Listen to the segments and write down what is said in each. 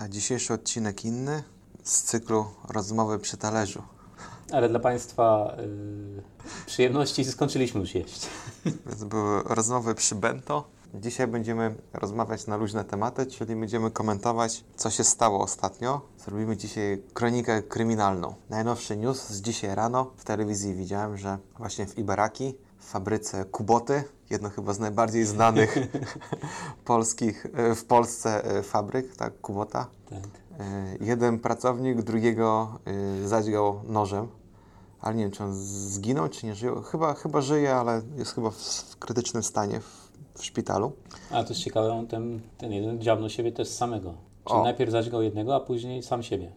Tak, dzisiejszy odcinek inny z cyklu Rozmowy przy talerzu. Ale dla Państwa y, przyjemności skończyliśmy już jeść. Więc były rozmowy przy bento. Dzisiaj będziemy rozmawiać na luźne tematy, czyli będziemy komentować, co się stało ostatnio. Zrobimy dzisiaj kronikę kryminalną. Najnowszy news z dzisiaj rano w telewizji widziałem, że właśnie w Ibaraki, fabryce Kuboty, jedno chyba z najbardziej znanych polskich, e, w Polsce e, fabryk, tak, Kubota, Tak. E, jeden pracownik drugiego zadźgał nożem, ale nie wiem, czy on zginął, czy nie żyje. Chyba, chyba żyje, ale jest chyba w, krytycznym stanie w, w szpitalu. A to jest ciekawe, on ten, ten jeden dziabnął siebie też samego. Czyli O. najpierw zaćgał jednego, a później sam siebie.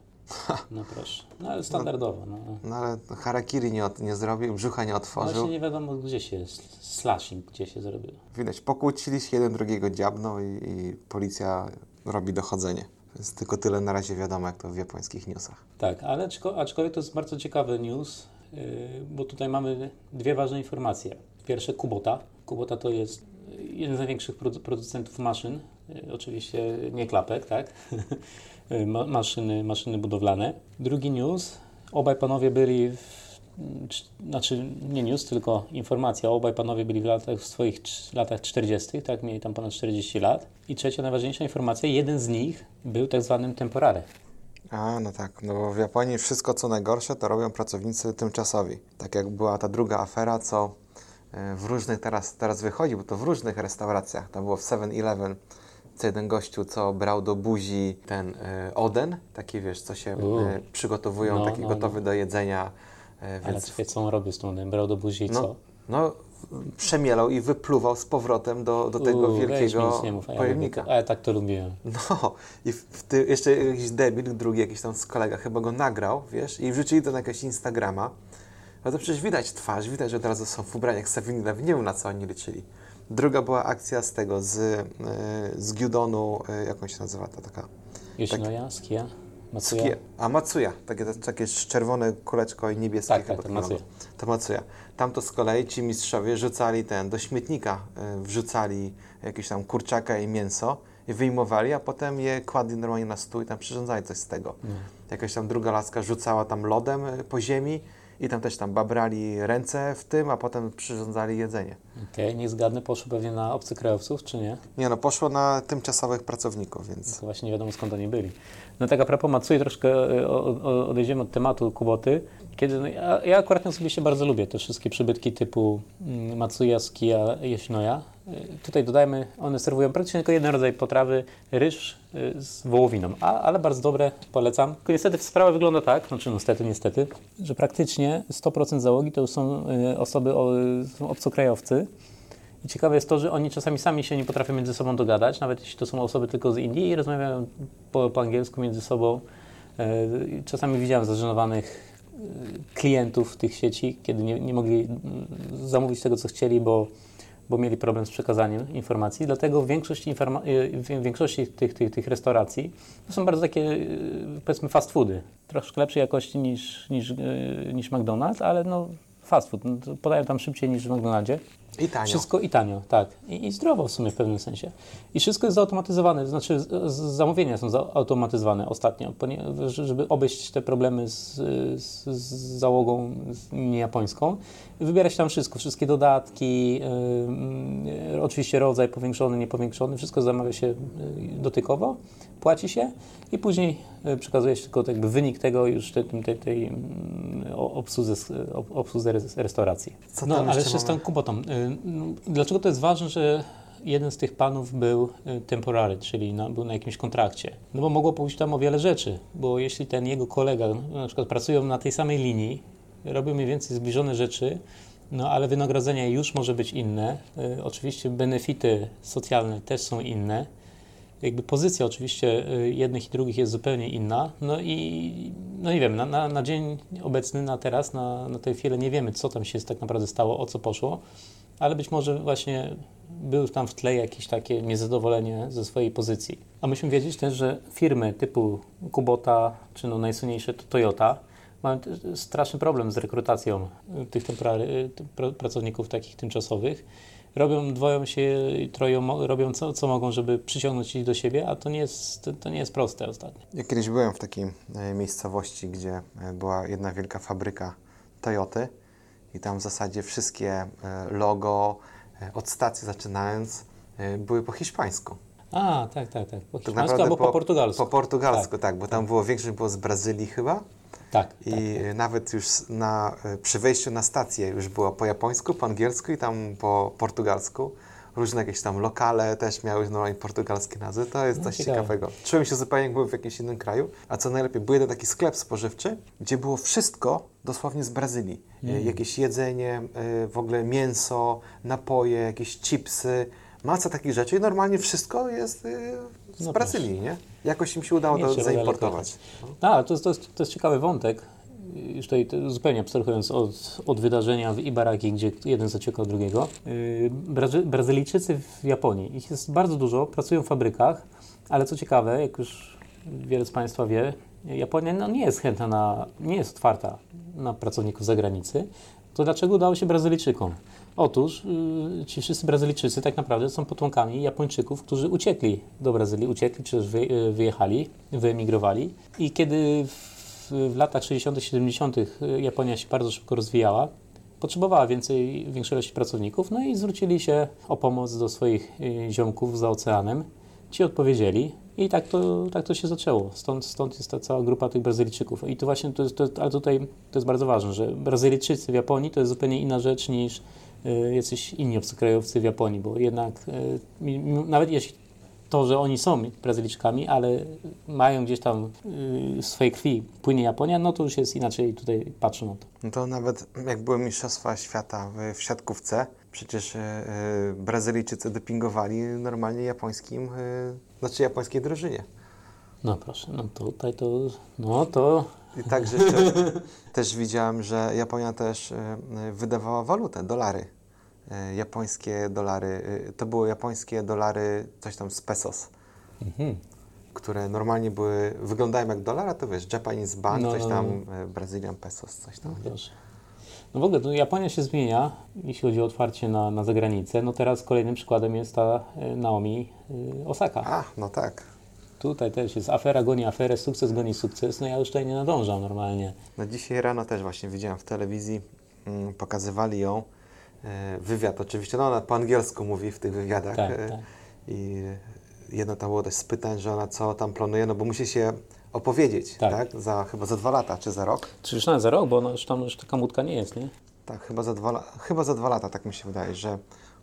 No proszę. No ale standardowo. No. No ale harakiri nie, od, nie zrobił, brzucha nie otworzył. Właśnie nie wiadomo, gdzie się, slashing, gdzie się zrobił. Widać, pokłócili się, jeden drugiego dziabnął i, i policja robi dochodzenie. Więc tylko tyle na razie wiadomo, jak to w japońskich newsach. Tak, ale aczko- aczkolwiek to jest bardzo ciekawy news, yy, bo tutaj mamy dwie ważne informacje. Pierwsze Kubota. Kubota to jest jeden z największych produ- producentów maszyn, yy, oczywiście nie klapek, tak? Ma- maszyny, maszyny budowlane. Drugi news. Obaj panowie byli, w, cz- znaczy nie news, tylko informacja. Obaj panowie byli w, latach, w swoich latach 40., tak? Mieli tam ponad 40 lat. I trzecia, najważniejsza informacja. Jeden z nich był tak zwanym temporary. A, no tak, no bo w Japonii wszystko co najgorsze to robią pracownicy tymczasowi. Tak jak była ta druga afera, co e, w różnych teraz, teraz wychodzi, bo to w różnych restauracjach. To było w 7-Eleven, co jeden gościu, co brał do buzi ten e, oden, taki wiesz, co się e, przygotowują, No, taki no, gotowy do jedzenia. Ale więc czekaj, co on robił z tą oden? Brał do buzi i no, co? no, przemielał i wypluwał z powrotem do, do tego Uuu, wielkiego nie mów, a ja pojemnika. lubię- A ja tak to lubiłem. No i w, w ty, jeszcze jakiś debil, drugi jakiś tam z kolega chyba go nagrał, wiesz, i wrzucili to na jakiegoś Instagrama. No to przecież widać twarz, widać, że od razu są w ubraniach 7-Eleven, nie wiem na co oni liczyli. Druga była akcja z tego, z, y, z Gyudonu, y, jak on się nazywa ta taka... Yoshinoya, Skia, Matsuya. Skie, a Matsuya, takie, takie czerwone kuleczko i niebieskie Tak, tak, to. Matsuya. To Matsuya. Tam to z kolei ci mistrzowie rzucali ten, do śmietnika y, wrzucali jakieś tam kurczaka i mięso i wyjmowali, a potem je kładli normalnie na stół i tam przyrządzali coś z tego. Jakaś tam druga laska rzucała tam lodem po ziemi i tam też tam babrali ręce w tym, a potem przyrządzali jedzenie. Okej, niech zgadnę, poszło pewnie na obcokrajowców, czy nie? Nie no, poszło na tymczasowych pracowników, więc... To właśnie nie wiadomo skąd oni byli. No tak a propos Matsui, troszkę e, odejdziemy od tematu Kuboty. Kiedy, no, ja, ja akurat osobiście bardzo lubię te wszystkie przybytki typu mm, Matsuya, Skia, Yoshinoya. Tutaj dodajmy, one serwują praktycznie tylko jeden rodzaj potrawy, ryż e, z wołowiną, a, ale bardzo dobre, polecam. Tylko niestety sprawa wygląda tak, znaczy niestety, niestety, że praktycznie 100% załogi to już są e, osoby, są obcokrajowcy. I ciekawe jest to, że oni czasami sami się nie potrafią między sobą dogadać, nawet jeśli to są osoby tylko z Indii i rozmawiają po, po angielsku między sobą. I Czasami widziałem zażenowanych klientów tych sieci, kiedy nie, nie mogli mm, zamówić tego, co chcieli, bo, bo mieli problem z przekazaniem informacji. Dlatego w większości, e, w większości tych, tych, tych restauracji to są bardzo takie, e, powiedzmy, fast foody. Troszkę lepszej jakości niż, niż, e, niż McDonald's, ale no fast food. No, podają tam szybciej niż w McDonaldzie. I tanio. Wszystko i tanio, tak. I, I zdrowo w sumie w pewnym sensie. I wszystko jest zautomatyzowane, to znaczy zamówienia są zautomatyzowane ostatnio, żeby obejść te problemy z, z, z załogą niejapońską. Wybiera się tam wszystko, wszystkie dodatki, oczywiście rodzaj powiększony, niepowiększony, wszystko zamawia się yy, dotykowo, płaci się i później yy, przekazuje się tylko jakby wynik tego już tej, tej, tej mm, obsłudze, ob- obsłudze res- restauracji. Co no, ale jeszcze z tą? Kubotą. Y, Dlaczego to jest ważne, że jeden z tych panów był y, temporary, czyli na, był na jakimś kontrakcie? No bo mogło pójść tam o wiele rzeczy, bo jeśli ten jego kolega na przykład pracują na tej samej linii, robią mniej więcej zbliżone rzeczy, no ale wynagrodzenie już może być inne, y, oczywiście benefity socjalne też są inne, jakby pozycja oczywiście y, jednych i drugich jest zupełnie inna. No i no nie wiem, na, na, na dzień obecny, na teraz, na, na tę chwilę nie wiemy, co tam się tak naprawdę stało, o co poszło, ale być może właśnie był tam w tle jakieś takie niezadowolenie ze swojej pozycji. A musimy wiedzieć też, że firmy typu Kubota, czy no najsłynniejsze to Toyota, mają straszny problem z rekrutacją y, tych y, pracowników takich tymczasowych. Robią, dwoją się, i troją, robią co, co mogą, żeby przyciągnąć ich do siebie, a to nie jest, to, to nie jest proste ostatnio. Ja kiedyś byłem w takiej e, miejscowości, gdzie e, była jedna wielka fabryka Toyoty i tam w zasadzie wszystkie e, logo, od stacji zaczynając, były po hiszpańsku. A, tak, tak, tak. Po Tak hiszpańsku albo po, portugalsku. Po portugalsku, tak, bo tam było większość było z Brazylii chyba Tak, i tak. e, nawet już na, e, przy wejściu na stację już było po japońsku, po angielsku i tam po portugalsku. Różne jakieś tam lokale też miały normalnie portugalskie nazwy. To jest No, coś ciekawe. ciekawego. Czułem się zupełnie jakby w jakimś innym kraju. A co najlepiej, był jeden taki sklep spożywczy, gdzie było wszystko dosłownie z Brazylii. E, Mm. Jakieś jedzenie, e, w ogóle mięso, napoje, jakieś chipsy, masa takich rzeczy i normalnie wszystko jest z No Brazylii, nie? Jakoś im się udało Nie to zaimportować. A, to, jest- to, jest, to jest ciekawy wątek. Już tutaj to zupełnie abstrahując od, od wydarzenia w Ibaraki, gdzie jeden zaciekał drugiego. Yy, Brazy, Brazylijczycy w Japonii, ich jest bardzo dużo, pracują w fabrykach, ale co ciekawe, jak już wiele z Państwa wie, Japonia no, nie jest chętna na, nie jest otwarta na pracowników z zagranicy. To dlaczego udało się Brazylijczykom? Otóż yy, ci wszyscy Brazylijczycy tak naprawdę są potomkami Japończyków, którzy uciekli do Brazylii, uciekli czy też yy, wyjechali, wyemigrowali. I kiedy w, w latach 60., 70. Japonia się bardzo szybko rozwijała, potrzebowała więcej, większej ilości pracowników, no i zwrócili się o pomoc do swoich ziomków za oceanem. Ci odpowiedzieli i tak to, tak to się zaczęło. Stąd, stąd jest ta cała grupa tych Brazylijczyków. I to właśnie, to jest, to, ale tutaj to jest bardzo ważne, że Brazylijczycy w Japonii to jest zupełnie inna rzecz niż y, jacyś inni obcokrajowcy w Japonii, bo jednak y, nawet jeśli to, że oni są Brazylijczykami, ale mają gdzieś tam y, w swojej krwi płynie Japonia, no to już jest inaczej tutaj patrzą na to. No to nawet jak były Mistrzostwa Świata w, w siatkówce, przecież Brazylijczycy dopingowali normalnie japońskim, znaczy japońskiej drużynie. No proszę, no tutaj to, no to I także jeszcze, też widziałem, że Japonia też wydawała walutę, dolary. E, Japońskie dolary, e, to były japońskie dolary, coś tam z pesos, mhm. które normalnie były, wyglądają jak dolar, a to wiesz, Japanese Bank, No, coś no, tam, e, Brazilian pesos, coś tam. Proszę. No w ogóle no Japonia się zmienia, jeśli chodzi o otwarcie na, na zagranicę. No teraz kolejnym przykładem jest ta Naomi Osaka. A, no tak. Tutaj też jest afera goni aferę, sukces goni sukces. No ja już tutaj nie nadążam normalnie. No dzisiaj rano też właśnie widziałem w telewizji, mm, pokazywali ją, wywiad oczywiście, no ona po angielsku mówi w tych wywiadach Tak, e, tak. i jedno tam było też z pytań, że ona co tam planuje, no bo musi się opowiedzieć, tak? Tak. Za, chyba za dwa lata, czy za rok? Czy już nawet za rok, bo ona już tam już taka mutka nie jest, nie? Tak, chyba za dwa, chyba za dwa lata, tak mi się wydaje, że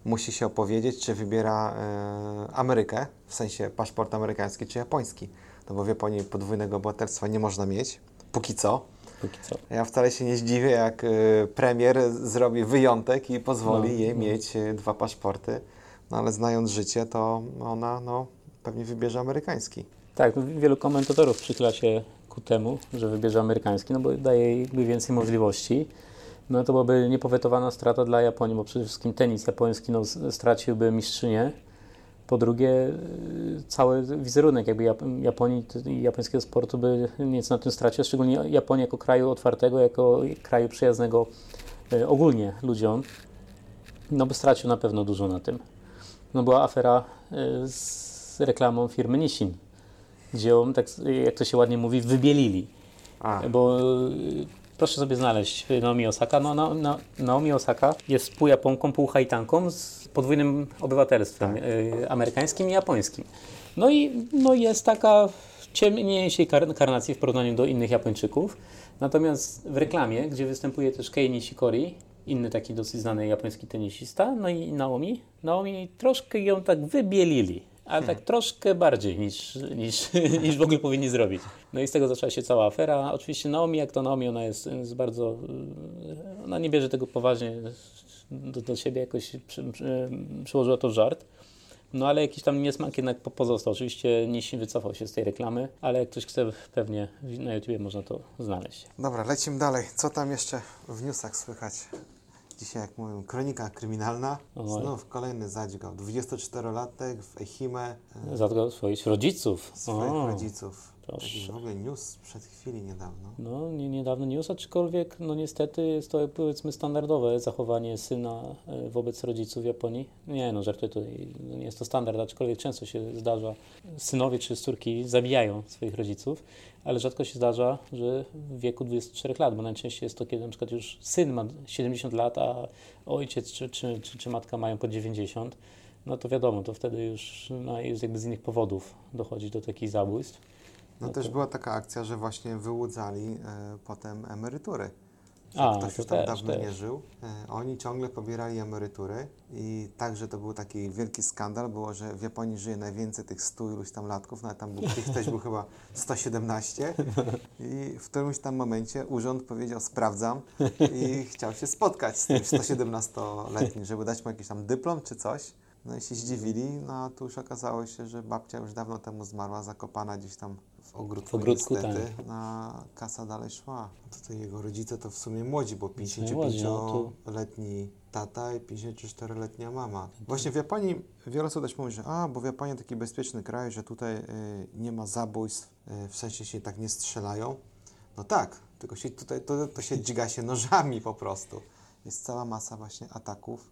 musi się opowiedzieć, czy wybiera e, Amerykę, w sensie paszport amerykański, czy japoński. No bo w Japonii podwójnego obywatelstwa nie można mieć, póki co. Póki co. Ja wcale się nie zdziwię, jak y, premier zrobi wyjątek i pozwoli No, jej no. mieć y, dwa paszporty. No ale znając życie, to ona no, pewnie wybierze amerykański. Tak, wielu komentatorów przychyla się ku temu, że wybierze amerykański, no bo daje jej więcej możliwości. No to byłaby niepowetowana strata dla Japonii, bo przede wszystkim tenis japoński no, straciłby mistrzynię. Po drugie, y, cały wizerunek jakby Jap- Japonii i japońskiego sportu by nieco na tym stracił, szczególnie Japonii jako kraju otwartego, jako kraju przyjaznego y, ogólnie ludziom. No by stracił na pewno dużo na tym. No była afera y, z reklamą firmy Nissin, gdzie ją, tak, jak to się ładnie mówi, wybielili. A, Bo proszę sobie znaleźć Naomi Osaka. No, na, na, Naomi Osaka jest pół Japonką, pół Haitanką z podwójnym obywatelstwem y, amerykańskim i japońskim. No i no jest taka ciemniejszej kar karnacji w porównaniu do innych Japończyków. Natomiast w reklamie, gdzie występuje też Kei Nishikori, inny taki dosyć znany japoński tenisista, no i Naomi, Naomi troszkę ją tak wybielili. Ale tak troszkę bardziej niż, niż, niż w ogóle powinni zrobić. No i z tego zaczęła się cała afera. Oczywiście Naomi, jak to Naomi, ona jest, jest bardzo. Ona nie bierze tego poważnie do, do siebie, jakoś przy, przy, przyłożyła to w żart. No ale jakiś tam niesmak jednak po- pozostał. Oczywiście Nissin wycofał się z tej reklamy, ale jak ktoś chce, pewnie na YouTubie można to znaleźć. dobra, lecimy dalej. Co tam jeszcze w newsach słychać Dzisiaj, jak mówię, kronika kryminalna. Oj. Znów kolejny zadźgał. 24-latek w Echime Zatkał swoich rodziców. swoich O, rodziców. Proszę. W ogóle news sprzed chwili niedawno. No, nie, niedawno news, aczkolwiek no niestety jest to powiedzmy standardowe zachowanie syna e, wobec rodziców w Japonii. Nie no, żartuję tutaj, no, nie jest to standard, aczkolwiek często się zdarza, synowie czy córki zabijają swoich rodziców, ale rzadko się zdarza, że w wieku 24 lat, bo najczęściej jest to, kiedy na przykład już syn ma 70 lat, a ojciec czy, czy, czy, czy matka mają po 90, no to wiadomo, to wtedy już no, jest jakby z innych powodów dochodzi do takich zabójstw. No, No też to- była taka akcja, że właśnie wyłudzali e, potem emerytury. Że A, ktoś to już tam też, dawno też. nie żył. E, oni ciągle pobierali emerytury i także to był taki wielki skandal, było, że w Japonii żyje najwięcej tych 100 iluś tam latków, nawet tam był, ktoś był chyba 117 i w którymś tam momencie urząd powiedział sprawdzam i chciał się spotkać z tym 117-letnim, żeby dać mu jakiś tam dyplom czy coś. No i się zdziwili, no a tu już okazało się, że babcia już dawno temu zmarła, zakopana gdzieś tam w ogródku, W ogródku, niestety, tak. na kasa dalej szła. No Tutaj jego rodzice to w sumie młodzi, bo młodzi, no 55-letni tata i 54-letnia mama. Właśnie w Japonii wiele osób też mówi, że a, bo w Japonii taki bezpieczny kraj, że tutaj y, nie ma zabójstw, y, w sensie się tak nie strzelają. No tak, tylko się tutaj to, to się dźga się nożami po prostu. Jest cała masa właśnie ataków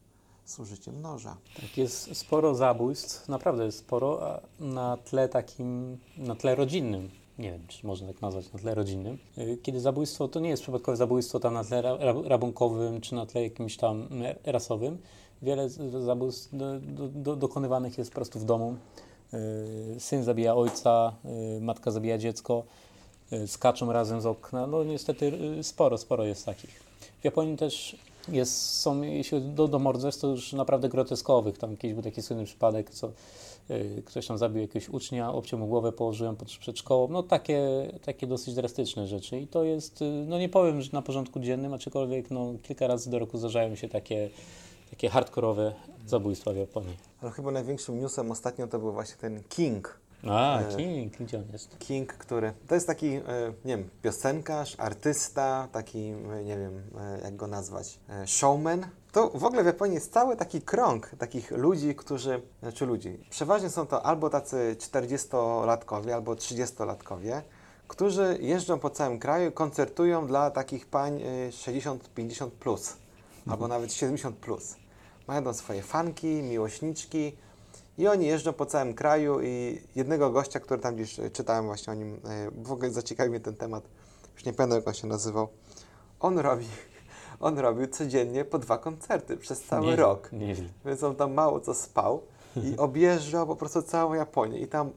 z użyciem noża. Tak, jest sporo zabójstw, naprawdę jest sporo, na tle takim, na tle rodzinnym. Nie wiem, czy można tak nazwać, na tle rodzinnym. Y, Kiedy zabójstwo to nie jest przypadkowe zabójstwo tam na tle ra- ra- rabunkowym, czy na tle jakimś tam mm, rasowym. Wiele zabójstw do, do, do, dokonywanych jest po prostu w domu. Y, Syn zabija ojca, y, matka zabija dziecko, y, skaczą razem z okna. No niestety y, sporo, sporo jest takich. W Japonii też jest, są, jeśli do, do morderstw, to już naprawdę groteskowych. Tam kiedyś był taki słynny przypadek, co y, ktoś tam zabił jakiegoś ucznia, obciął mu głowę, położył ją pod, przed szkołą. No takie, takie dosyć drastyczne rzeczy. I to jest, y, no nie powiem, że na porządku dziennym, aczkolwiek no, kilka razy do roku zdarzają się takie, takie hardkorowe zabójstwa w Japonii. Ale chyba największym newsem ostatnio to był właśnie ten King. A, E, King, gdzie on jest? King, który to jest taki, e, nie wiem, piosenkarz, artysta, taki, e, nie wiem, jak go nazwać, showman. To w ogóle w Japonii jest cały taki krąg takich ludzi, którzy, znaczy ludzi, przeważnie są to albo tacy 40-latkowie, albo 30-latkowie, którzy jeżdżą po całym kraju, koncertują dla takich pań e, 60-50 plus, albo nawet 70 plus. Mają swoje fanki, miłośniczki, i oni jeżdżą po całym kraju i jednego gościa, który tam gdzieś e, czytałem właśnie o nim, e, w ogóle zaciekawił mnie ten temat, już nie pamiętam jak on się nazywał, on robi, on robił codziennie po dwa koncerty przez cały Nieźle, rok. Nieźle. Więc on tam mało co spał i objeżdżał po prostu całą Japonię. I tam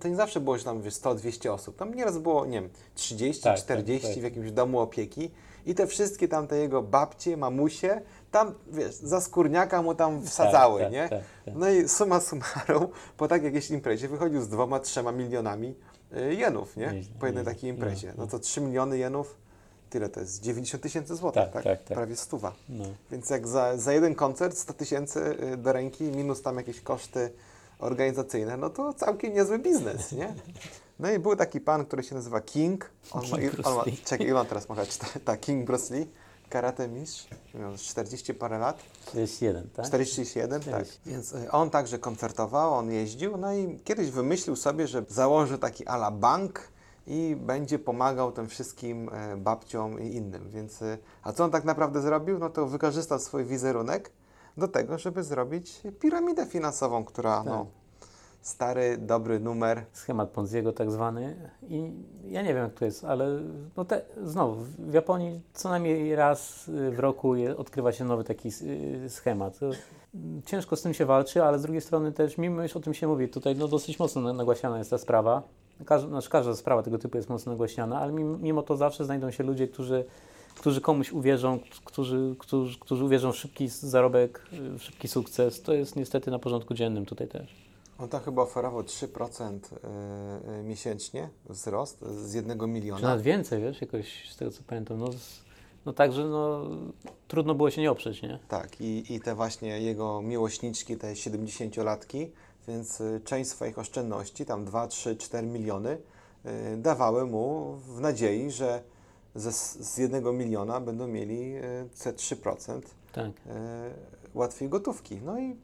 to nie zawsze było, że tam wiesz, 100-200 osób. Tam nieraz było, nie wiem, 30, Tak, 40 tak, tak. w jakimś domu opieki. I te wszystkie tam te jego babcie, mamusie, tam wiesz, za skórniaka mu tam wsadzały, tak, nie? tak, tak. No i summa summarum, po tak jakiejś imprezie wychodził z dwoma, trzema milionami y, jenów, nie? Po jednej takiej imprezie. No, No to 3 miliony jenów, tyle to jest? 90 tysięcy złotych, Tak, tak? tak, tak. Prawie stuwa. No. Więc jak za, za jeden koncert 100 tysięcy y, do ręki, minus tam jakieś koszty organizacyjne, no to całkiem niezły biznes, nie? No i był taki pan, który się nazywa King. On ma, King on ma, czekaj, ile on teraz ma? Tak, King Bruce Lee, karate mistrz, miał 40 parę lat. 41, tak? 41, tak. 40. Więc y, on także koncertował, on jeździł, no i kiedyś wymyślił sobie, że założy taki ala bank i będzie pomagał tym wszystkim e, babciom i innym. Więc, y, a co on tak naprawdę zrobił? No to wykorzystał swój wizerunek do tego, żeby zrobić piramidę finansową, która, no, stary, dobry numer. schemat Ponziego tak zwany i ja nie wiem jak to jest, ale no te, znowu w Japonii co najmniej raz y, w roku je, odkrywa się nowy taki y, schemat. Y, Ciężko z tym się walczy, ale z drugiej strony też mimo iż o tym się mówi, tutaj no, dosyć mocno na- nagłaśniana jest ta sprawa. Każda, znaczy każda sprawa tego typu jest mocno nagłaśniana, ale mimo, mimo to zawsze znajdą się ludzie, którzy którzy komuś uwierzą, którzy, którzy, którzy uwierzą w szybki zarobek, w szybki sukces. To jest niestety na porządku dziennym tutaj też. On tam chyba oferował 3% y, y, miesięcznie wzrost z jednego Czy miliona. nawet więcej, wiesz, jakoś z tego co pamiętam. No, no także no, trudno było się nie oprzeć, nie? Tak, i, i te właśnie jego miłośniczki, te 70-latki, więc y, część swoich oszczędności, tam 2, 3, 4 miliony, y, dawały mu w nadziei, że ze, z jednego miliona będą mieli y, C3%. Tak. e, łatwiej gotówki. No i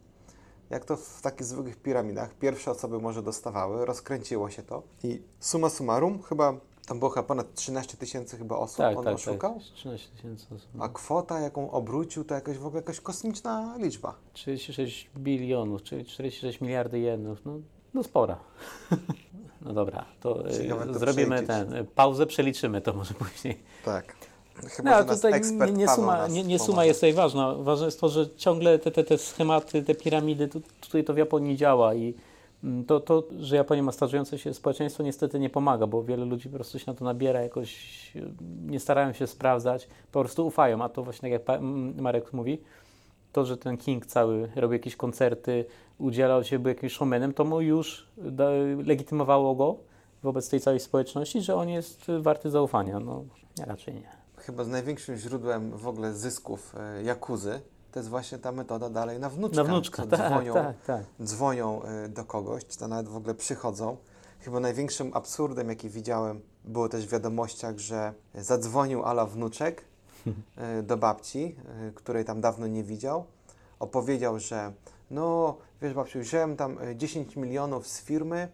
jak to w takich zwykłych piramidach, pierwsze osoby może dostawały, rozkręciło się to i summa summarum chyba tam było chyba ponad 13 tysięcy chyba osób Tak, on tak, oszukał, tak. 13 tysięcy osób. a kwota jaką obrócił to jakaś w ogóle jakaś kosmiczna liczba. 36 bilionów, czyli 46 miliardy jenów, no, no spora. No dobra, to, e, Ciekawe zrobimy ten, e, pauzę, przeliczymy to może później. Tak. Chyba, No, nas tutaj nie, nie, suma, nie, nie suma jest tutaj ważna. Ważne jest to, że ciągle te, te, te schematy, te piramidy, tu, tutaj to w Japonii działa i mm, to, to, że Japonia ma starzejące się społeczeństwo niestety nie pomaga, bo wiele ludzi po prostu się na to nabiera, jakoś nie starają się sprawdzać, po prostu ufają, a to właśnie tak jak Marek mówi, to, że ten King cały robił jakieś koncerty, udzielał się, był jakimś showmanem, to mu już da, legitymowało go wobec tej całej społeczności, że on jest warty zaufania. No, raczej nie. Chyba z największym źródłem w ogóle zysków e, Jakuzy to jest właśnie ta metoda dalej na wnuczka. Na wnuczka, tak, dzwonią, tak, tak. dzwonią e, do kogoś, czy to nawet w ogóle przychodzą. Chyba największym absurdem, jaki widziałem, było też w wiadomościach, że zadzwonił ala wnuczek e, do babci, której tam dawno nie widział. Opowiedział, że no, wiesz babciu, wziąłem tam e, 10 milionów z firmy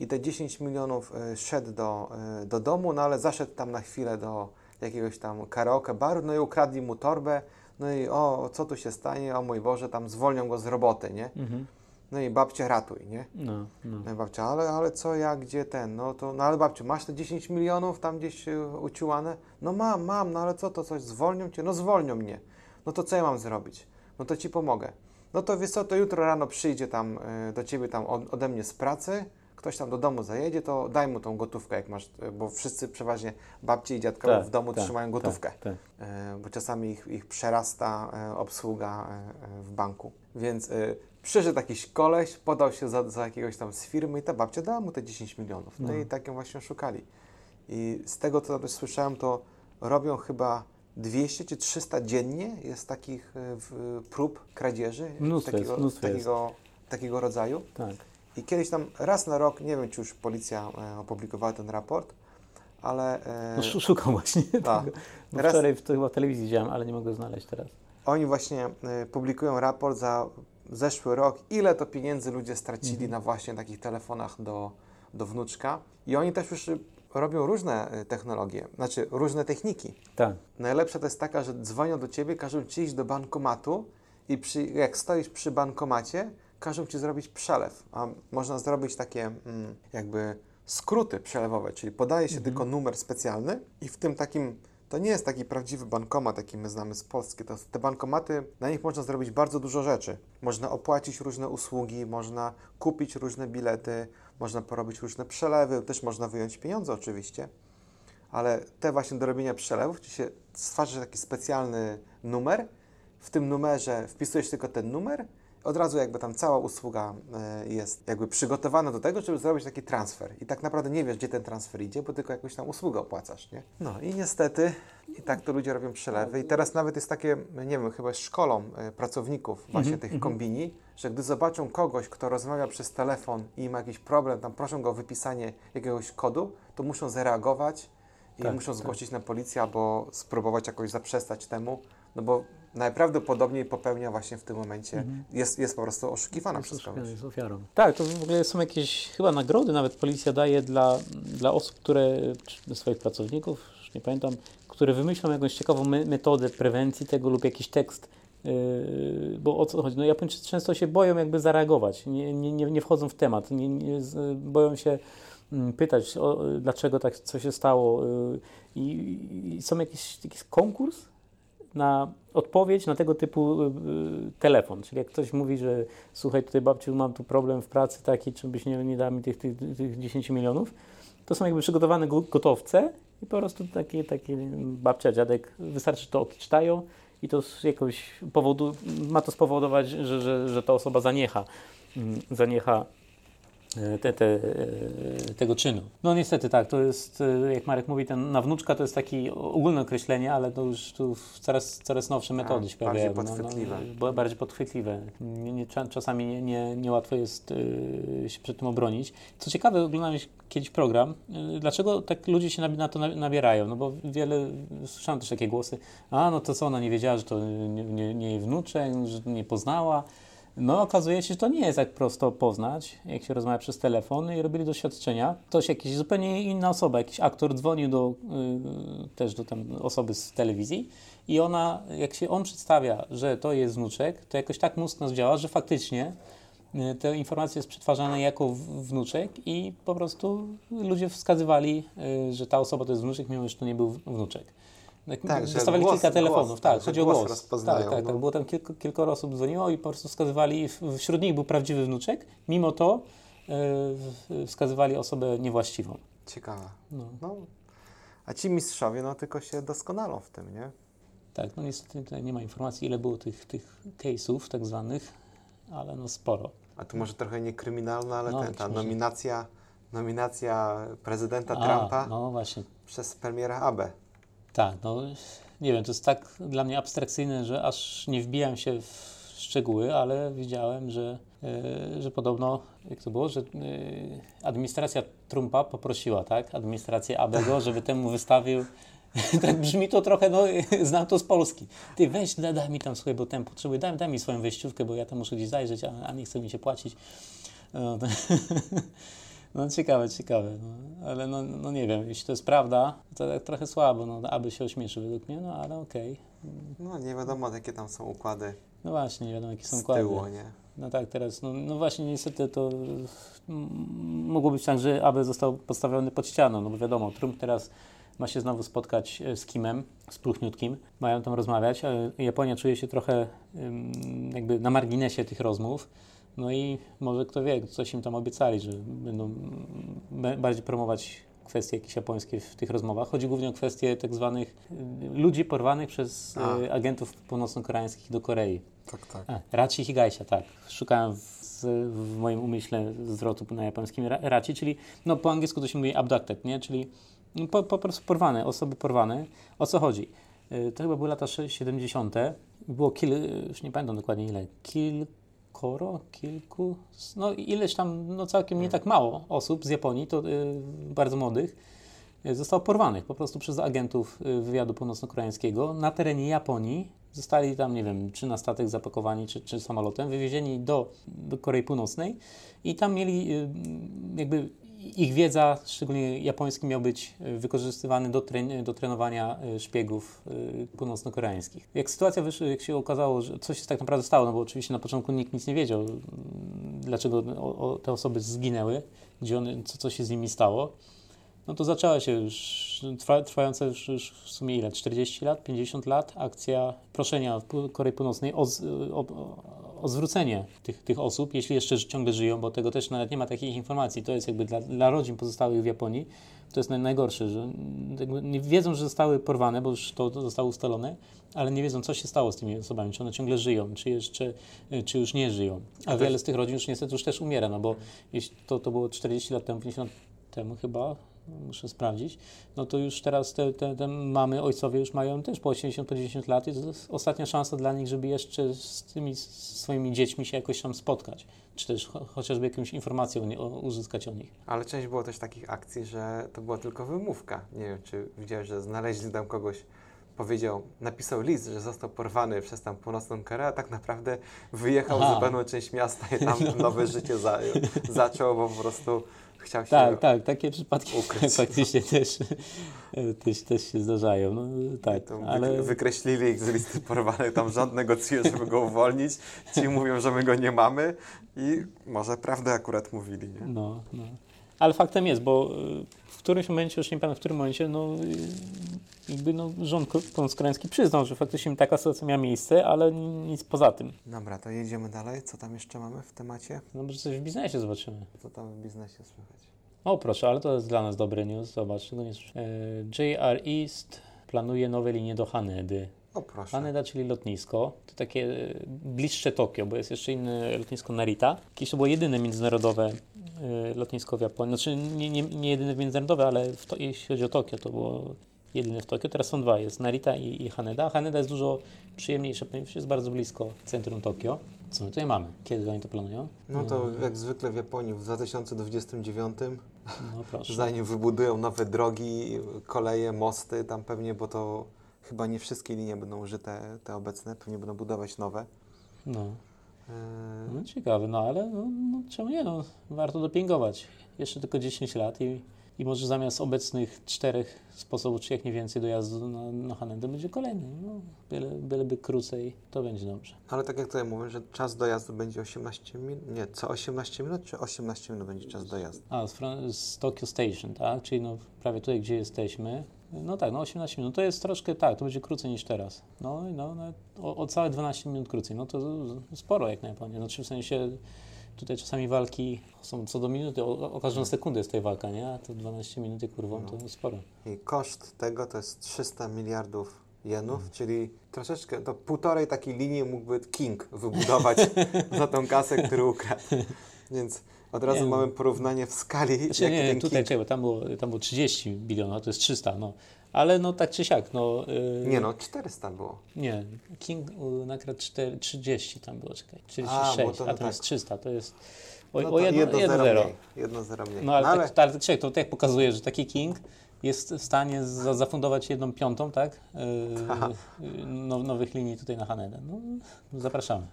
i te 10 milionów szedł do, do domu, no ale zaszedł tam na chwilę do jakiegoś tam karaoke baru, no i ukradli mu torbę, no i o, co tu się stanie, o mój Boże, tam zwolnią go z roboty, nie? Mhm. No i babcia ratuj, nie? No, no. No i babcia, ale, ale co, jak, gdzie ten, no to, no ale babciu, masz te 10 milionów tam gdzieś e, uciłane? No mam, mam, no ale co, to coś, zwolnią cię? No zwolnią mnie. No to co ja mam zrobić? No to ci pomogę. No to wiesz co, to jutro rano przyjdzie tam e, do ciebie tam od, ode mnie z pracy, ktoś tam do domu zajedzie, to daj mu tą gotówkę, jak masz, bo wszyscy przeważnie babci i dziadkowie w domu trzymają gotówkę, Tak, tak. e, bo czasami ich, ich przerasta e, obsługa e, w banku. Więc przyszedł jakiś koleś, podał się za, za jakiegoś tam z firmy i ta babcia dała mu te 10 milionów. No, No. i tak ją właśnie szukali. I z tego, co słyszałem, to robią chyba 200 czy 300 dziennie jest takich prób kradzieży Mnóstwo jest, takiego, mnóstwo takiego, takiego rodzaju. tak. I kiedyś tam raz na rok, nie wiem czy już policja e, opublikowała ten raport, ale e, No, szu- szukam właśnie tak. tego. Bo Teraz- wczoraj w, to chyba w telewizji widziałem, ale nie mogę znaleźć teraz. oni właśnie e, publikują raport za zeszły rok, ile to pieniędzy ludzie stracili Mhm. na właśnie takich telefonach do, do wnuczka. I oni też już robią różne technologie, znaczy różne techniki. Tak. Najlepsza to jest taka, że dzwonią do ciebie, każą ci iść do bankomatu i przy, jak stoisz przy bankomacie, każą ci zrobić przelew. A można zrobić takie mm, jakby skróty przelewowe, czyli podaje się tylko numer specjalny i w tym takim, to nie jest taki prawdziwy bankomat, jaki my znamy z Polski. To, te bankomaty, na nich można zrobić bardzo dużo rzeczy. Można opłacić różne usługi, można kupić różne bilety, można porobić różne przelewy, też można wyjąć pieniądze oczywiście ale te właśnie do robienia przelewów, czy się stwarza taki specjalny numer, w tym numerze wpisujesz tylko ten numer, od razu jakby tam cała usługa e, jest jakby przygotowana do tego, żeby zrobić taki transfer. I tak naprawdę nie wiesz, gdzie ten transfer idzie, bo tylko jakąś tam usługę opłacasz, nie? No i niestety i tak to ludzie robią przelewy. I teraz nawet jest takie, nie wiem, chyba szkolą e, pracowników właśnie tych kombini, że gdy zobaczą kogoś, kto rozmawia przez telefon i ma jakiś problem, tam proszą go o wypisanie jakiegoś kodu, to muszą zareagować i Tak, muszą tak. zgłosić na policję albo spróbować jakoś zaprzestać temu, no bo najprawdopodobniej popełnia właśnie w tym momencie, jest, jest po prostu oszukiwana przez kogoś. jest ofiarą. Tak, to w ogóle są jakieś chyba nagrody, nawet policja daje dla, dla osób, które, swoich pracowników, już nie pamiętam, które wymyślą jakąś ciekawą me metodę prewencji tego lub jakiś tekst. Yy, bo o co chodzi? No Japończycy często się boją jakby zareagować, nie, nie, nie, nie wchodzą w temat, nie, nie, z- boją się mm, pytać, o, dlaczego tak co się stało. Yy, i, I są jakiś, jakiś konkurs na odpowiedź na tego typu y, y, telefon. Czyli jak ktoś mówi, że słuchaj, tutaj babciu, mam tu problem w pracy taki, czy byś nie, nie dał mi tych, tych, tych 10 milionów, to są jakby przygotowane go- gotowce i po prostu takie, takie babcia, dziadek, wystarczy, to odczytają i to z jakoś powodu, ma to spowodować, że, że, że ta osoba zaniecha, mm, zaniecha te, te, e, tego czynu. No niestety tak, to jest, e, jak Marek mówi, ten na wnuczka to jest takie ogólne określenie, ale to już tu coraz, coraz nowsze metody Tak, się pojawiają. bardziej podchwytliwe. No, no, bardziej podchwytliwe. Nie, nie, cza- czasami nie, nie, niełatwo jest e, się przed tym obronić. Co ciekawe, oglądałem kiedyś program, e, dlaczego tak ludzie się na to na- nabierają, no bo wiele, słyszałem też takie głosy, a no to co, ona nie wiedziała, że to nie, nie, nie jej wnuczek, że nie poznała. No, okazuje się, że to nie jest tak prosto poznać, jak się rozmawia przez telefon i robili doświadczenia. Ktoś, jakiś zupełnie inna osoba, jakiś aktor dzwonił do, y, też do tam osoby z telewizji i ona, jak się on przedstawia, że to jest wnuczek, to jakoś tak nas działa, że faktycznie y, te informacje jest przetwarzane jako wnuczek i po prostu ludzie wskazywali, y, że ta osoba to jest wnuczek, mimo że to nie był wnuczek. Tak, że Dostawali głos- kilka telefonów, głos, tak, tak, chodzi o głos rozpoznają, tak, tak, no. tak, było tam kilku, kilkoro osób dzwoniło i po prostu wskazywali, wśród nich był prawdziwy wnuczek, mimo to y, w- wskazywali osobę niewłaściwą. Ciekawe. No, No, a ci mistrzowie, no tylko się doskonalą w tym, nie? tak, no niestety tutaj nie ma informacji, ile było tych, tych case'ów tak zwanych, ale no sporo. A tu może trochę nie kryminalna, ale No, ten, ta nominacja, nominacja prezydenta A, Trumpa No przez premiera Abe. Tak, no nie wiem, to jest tak dla mnie abstrakcyjne, że aż nie wbijam się w szczegóły, ale widziałem, że, e, że podobno, jak to było, że e, administracja Trumpa poprosiła, tak, administrację Abego, żeby temu wystawił tak brzmi to trochę, no znam to z Polski. Ty weź, da, daj mi tam słuchaj, bo ten potrzebuję, daj, daj mi swoją wejściówkę, bo ja tam muszę gdzieś zajrzeć, a, a nie chce mi się płacić. No, to, no ciekawe, ciekawe. No, ale no, no nie wiem, jeśli to jest prawda, to tak trochę słabo, no aby się ośmieszy według mnie, no ale okej. No nie wiadomo, jakie tam są układy No właśnie, nie wiadomo jakie są z układy. tyłu, nie? No tak, teraz, no, no właśnie niestety to mogło być tak, że aby został postawiony pod ścianą, no bo wiadomo, Trump teraz ma się znowu spotkać e, z Kimem, z Pluchniutkim, mają tam rozmawiać, ale Japonia czuje się trochę jakby na marginesie tych rozmów, no i może kto wie, coś im tam obiecali, że będą bardziej promować kwestie jakieś japońskie w tych rozmowach. Chodzi głównie o kwestie tak zwanych y, ludzi porwanych przez A. y, agentów północno-koreańskich do Korei. Tak, tak. A, Raci Higaisia, tak. Szukałem w, w moim umyśle zwrotu na japońskim ra- Raci, czyli no, po angielsku to się mówi abducted, nie? czyli no, po, po prostu porwane, osoby porwane. O co chodzi? Y, To chyba były lata sze- 70. Było kil, już nie pamiętam dokładnie ile, kilkoro, kilku, no ileś tam, no całkiem nie tak mało osób z Japonii, to y, bardzo młodych, y, zostało porwanych po prostu przez agentów y, wywiadu północno-koreańskiego na terenie Japonii. Zostali tam, nie wiem, czy na statek zapakowani, czy, czy samolotem, wywiezieni do, do Korei Północnej i tam mieli y, jakby ich wiedza, szczególnie japoński, miał być y, wykorzystywany do, tren- do trenowania y, szpiegów y, północno-koreańskich. Jak sytuacja wyszła, jak się okazało, że coś się tak naprawdę stało, no bo oczywiście na początku nikt nic nie wiedział, dlaczego o, o, te osoby zginęły, gdzie one, co, co się z nimi stało, no to zaczęła się już trwa, trwająca już, już w sumie ile? 40 lat, 50 lat akcja proszenia Korei Północnej o, o, o, zwrócenie tych, tych osób, jeśli jeszcze ciągle żyją, bo tego też nawet nie ma takich informacji. To jest jakby dla, dla rodzin pozostałych w Japonii, to jest naj, najgorsze, że nie wiedzą, że zostały porwane, bo już to, to zostało ustalone, ale nie wiedzą, co się stało z tymi osobami, czy one ciągle żyją, czy jeszcze, czy już nie żyją. A też- wiele z tych rodzin już niestety już też umiera, no bo jeśli to, to było 40 lat temu, 50 temu chyba, muszę sprawdzić, no to już teraz te, te, te mamy, ojcowie już mają też po 80, po 90 lat i to jest ostatnia szansa dla nich, żeby jeszcze z tymi swoimi dziećmi się jakoś tam spotkać, czy też cho, chociażby jakąś informację o uzyskać o nich. Ale część było też takich akcji, że to była tylko wymówka. Nie wiem, czy widziałeś, że znaleźli tam kogoś, powiedział, napisał list, że został porwany przez tam północną Koreę, a tak naprawdę wyjechał Aha. w zupełną część miasta i tam nowe życie za, zaczął, bo po prostu chciał się... Tak, tak, takie przypadki ukryć. faktycznie też, też, też się zdarzają, no tak, To ale... Wykreślili ich z listy porwanych, tam rząd negocjuje, żeby go uwolnić. Ci mówią, że my go nie mamy i może prawdę akurat mówili, nie? No, no. Ale faktem jest, bo y, w którymś momencie, już nie pamiętam w którym momencie, no, y, jakby no, rząd ko- północkoreański przyznał, że faktycznie taka sytuacja miała miejsce, ale ni- nic poza tym. Dobra, to jedziemy dalej. Co tam jeszcze mamy w temacie? No może coś w biznesie zobaczymy. Co tam w biznesie słychać? O proszę, ale to jest dla nas dobry news, zobacz, tego nie słyszę. E, JR East planuje nowe linie do Hanedy. O proszę. Haneda, czyli lotnisko, to takie e, bliższe Tokio, bo jest jeszcze inne lotnisko Narita. Kiedyś to było jedyne międzynarodowe e, lotnisko w Japonii. Znaczy nie, nie, nie jedyne międzynarodowe, ale to, jeśli chodzi o Tokio, to było jedyne w Tokio. Teraz są dwa, jest Narita i, i Haneda. Haneda jest dużo przyjemniejsze, ponieważ jest bardzo blisko centrum Tokio. Co my tutaj mamy? Kiedy oni to planują? No to jak zwykle w Japonii w 2029, No proszę. zanim wybudują nowe drogi, koleje, mosty, tam pewnie, bo to chyba nie wszystkie linie będą użyte, te obecne, pewnie będą budować nowe. No. Eee, No ciekawe, no ale no, no, czemu nie, no, warto dopingować. Jeszcze tylko 10 lat i, i może zamiast obecnych czterech sposobów, czy jak nie więcej dojazdu na, na Hanedę będzie kolejny. No, byle, byleby krócej, to będzie dobrze. Ale tak jak tutaj mówię, że czas dojazdu będzie 18 minut, nie, co 18 minut, czy 18 minut będzie czas dojazdu? A, z, Fran- z Tokyo Station, tak? Czyli no, prawie tutaj, gdzie jesteśmy. No tak, no 18 minut. To jest troszkę, tak, to będzie krócej niż teraz. No, no, no o, o całe 12 minut krócej. No to sporo jak na Japonię. Znaczy w sensie tutaj czasami walki są co do minuty, o, o każdą sekundę jest tutaj walka, nie? A to 12 minut kurwą to sporo. I koszt tego to jest 300 miliardów jenów, Mhm. czyli troszeczkę, to półtorej takiej linii mógłby King wybudować za tą kasę, który ukradł. Więc od razu Nie, no. mamy porównanie w skali, Znaczy, nie, ten tutaj, czekaj, bo tam było, tam było 30 bilionów, a to jest 300, no. Ale no tak czy siak, no... Yy, Nie no, 400 było. Nie, King y, nakradł 4, 30 tam było, czekaj, A, 46, bo to a, no to tak. jest 300, to jest o, No o to jedno, jedno, jedno zero zero. mniej. Jedno zero mniej. No ale, No, ale tak, ale czekaj, to tak pokazuje, że taki King jest w stanie za, zafundować jedną piątą, tak, yy, yy, now, nowych linii tutaj na Hanedę. No, zapraszamy.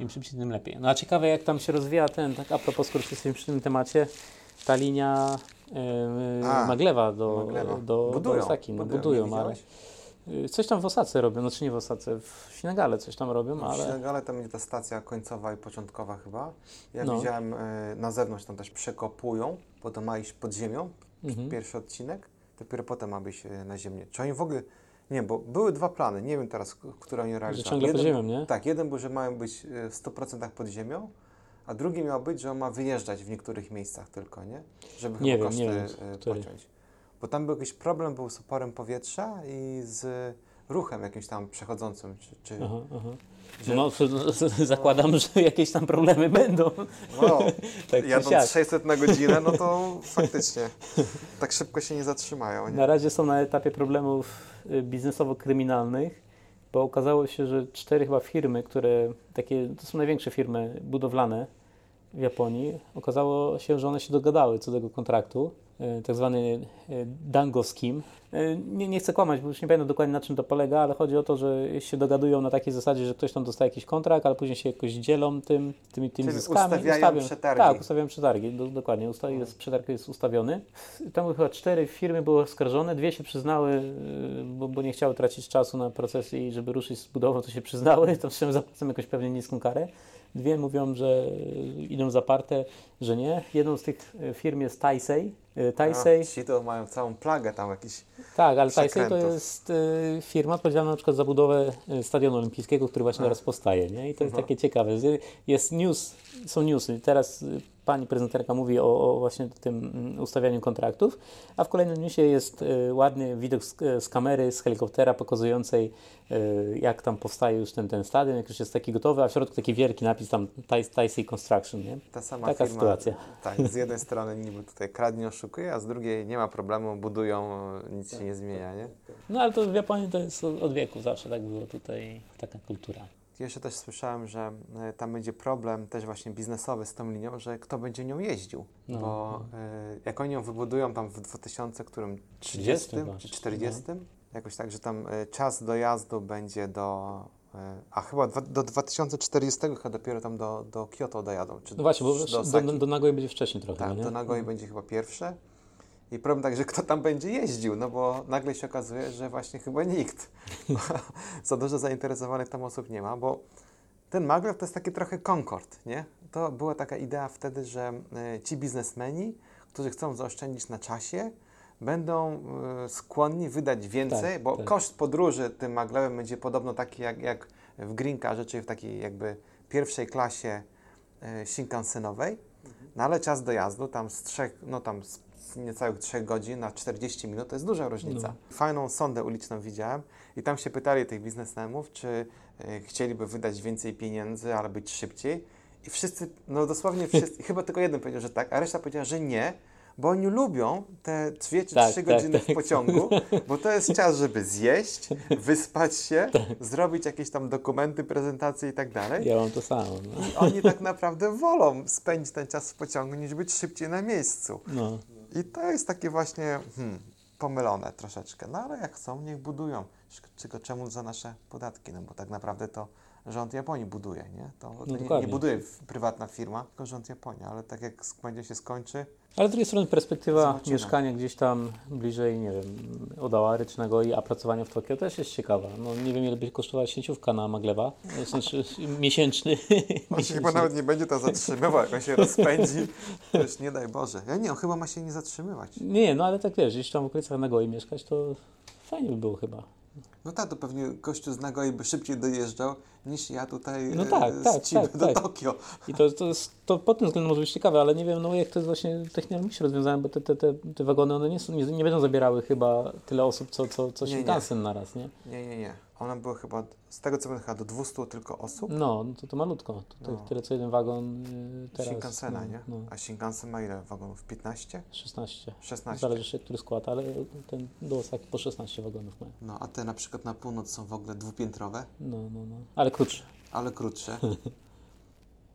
Im szybciej, tym lepiej. No a ciekawe, jak tam się rozwija ten, tak a propos, skoro jesteśmy przy tym temacie, ta linia yy, A, Maglewa do, Maglewa. do, Budują, do Osaki. No, budują, ale widziałeś? y, coś tam w Osace robią, znaczy nie w Osace, w Sinagale coś tam robią, W ale... Senegale tam będzie ta stacja końcowa i początkowa chyba. Ja No. widziałem e, na zewnątrz tam też przekopują, bo to ma iść pod ziemią, Mhm. pierwszy odcinek, dopiero potem ma być e, na ziemię. Czy oni w ogóle, nie bo były dwa plany, nie wiem teraz, które oni realizują. ciągle pod ziemią, nie? Tak, jeden był, że mają być e, w 100% pod ziemią, a drugi miał być, że on ma wyjeżdżać w niektórych miejscach tylko, nie? Żeby Nie chyba wiem, koszty nie wiem, e, pociąć. Bo tam był jakiś problem, był z oporem powietrza i z ruchem jakimś tam przechodzącym, czy, czy Aha, aha. Że- No, zakładam, że jakieś tam problemy będą. No, Tak jadąc siak. 600 na godzinę, no to faktycznie tak szybko się nie zatrzymają. Nie? Na razie są na etapie problemów biznesowo-kryminalnych, bo okazało się, że cztery chyba firmy, które takie, to są największe firmy budowlane w Japonii, okazało się, że one się dogadały co do tego kontraktu, y, tak zwany y, Dango Scheme. Y, Nie, nie chcę kłamać, bo już nie pamiętam dokładnie na czym to polega, ale chodzi o to, że się dogadują na takiej zasadzie, że ktoś tam dostaje jakiś kontrakt, ale później się jakoś dzielą tym, tymi, tymi Czyli zyskami. ustawiają przetargi. Tak, ustawiają przetargi, do, dokładnie. Usta, jest, przetarg jest ustawiony. Tam chyba cztery firmy były oskarżone, dwie się przyznały, bo, bo nie chciały tracić czasu na procesy i żeby ruszyć z budową, to się przyznały, to wszem zapłacą jakąś pewnie niską karę. Dwie mówią, że idą zaparte, że nie. Jedną z tych firm jest Taisei. Yy, Taisei, A, ci to mają całą plagę tam jakiś. tak, ale Taisei to jest y, firma odpowiedzialna na przykład za budowę y, stadionu olimpijskiego, który właśnie teraz powstaje, nie? I to jest Aha. takie ciekawe. Jest news, są newsy. Teraz pani prezenterka mówi o, o właśnie tym mm, ustawianiu kontraktów, a w kolejnym newsie jest y, ładny widok z, z kamery, z helikoptera pokazującej y, jak tam powstaje już ten, ten stadion, jak już jest taki gotowy, a w środku taki wielki napis tam Tai- Taisei Construction, nie? Ta sama Taka firma. sytuacja. Tak, z jednej strony niby tutaj kradnie, oszukuje, a z drugiej nie ma problemu, budują, nic się nie zmienia, nie? No ale to w Japonii to jest od od wieków, zawsze tak było tutaj, taka kultura. Jeszcze też słyszałem, że e, tam będzie problem też właśnie biznesowy z tą linią, że kto będzie nią jeździł. No, Bo e, jak oni ją wybudują tam w 2000, którym 30 chyba, no. czy 40, jakoś tak, że tam e, czas dojazdu będzie do. A chyba do 2040 chyba dopiero tam do, do Kyoto dojadą. Czy No właśnie, bo do, do, do, będzie wcześniej trochę, Tak, no do Nagoi będzie chyba pierwsze. I problem tak, że kto tam będzie jeździł, no bo nagle się okazuje, że właśnie chyba nikt. Za dużo zainteresowanych tam osób nie ma, bo ten Maglev to jest taki trochę Concord, nie? To była taka idea wtedy, że e, ci biznesmeni, którzy chcą zaoszczędzić na czasie, będą e, skłonni wydać więcej, Tak, bo tak. koszt podróży tym Maglevem będzie podobno taki jak, jak w Green Carze, czyli w takiej jakby pierwszej klasie e, Shinkansenowej, no ale czas dojazdu tam z trzech, no tam z niecałych 3 godzin na 40 minut, to jest duża różnica. No. Fajną sondę uliczną widziałem i tam się pytali tych biznesmenów, czy e, chcieliby wydać więcej pieniędzy, ale być szybciej. I wszyscy, no dosłownie wszyscy, chyba tylko jeden powiedział, że tak, a reszta powiedziała, że nie, bo oni lubią te 2 czy Tak, 3 tak, godziny tak. w pociągu, bo to jest czas, żeby zjeść, wyspać się, Tak. zrobić jakieś tam dokumenty, prezentacje i tak dalej. Ja mam to samo. No. I oni tak naprawdę wolą spędzić ten czas w pociągu, niż być szybciej na miejscu. No. I to jest takie właśnie hmm, pomylone troszeczkę. No ale jak chcą, niech budują. Tylko czemu za nasze podatki? No bo tak naprawdę to rząd Japonii buduje, nie? To, to nie, nie buduje prywatna firma, tylko rząd Japonii. Ale tak jak będzie się skończy, Ale z drugiej strony perspektywa Zobaczymy. mieszkania gdzieś tam bliżej, nie wiem, Odała Rycznego i a pracowania w Tokio też jest ciekawa. No nie wiem ile by kosztowała sieciówka na Maglewa, sensie miesięczny. on się chyba nawet nie będzie to zatrzymywał, jak on się rozpędzi. To już nie daj Boże. Ja nie, on chyba ma się nie zatrzymywać. Nie, no ale tak wiesz, gdzieś tam w okolicach Nagoi mieszkać, to fajnie by było chyba. No tak, to pewnie gościu z Nagoi by szybciej dojeżdżał, niż ja tutaj No e, tak, z tak, tak, do tak. Tokio. I to, to, jest, to pod tym względem może być ciekawe, ale nie wiem, no jak to jest właśnie technologicznie rozwiązane, bo te, te, te, te wagony, one nie, są, nie, nie będą zabierały chyba tyle osób, co, co, co nie. Shinkansen naraz, nie? Nie, nie, nie. One były chyba, z tego co chyba do 200 tylko osób. No, no to, to malutko. To, No. Tyle co jeden wagon y, teraz. Shinkansena, no, nie? No, A Shinkansen ma ile wagonów? 15? 16. 16. Zależy jeszcze, który skład, ale ten do Osaki po 16 wagonów ma. No, a te na przykład na północ są w ogóle dwupiętrowe, No, no, no. Ale krótszy. ale krótsze.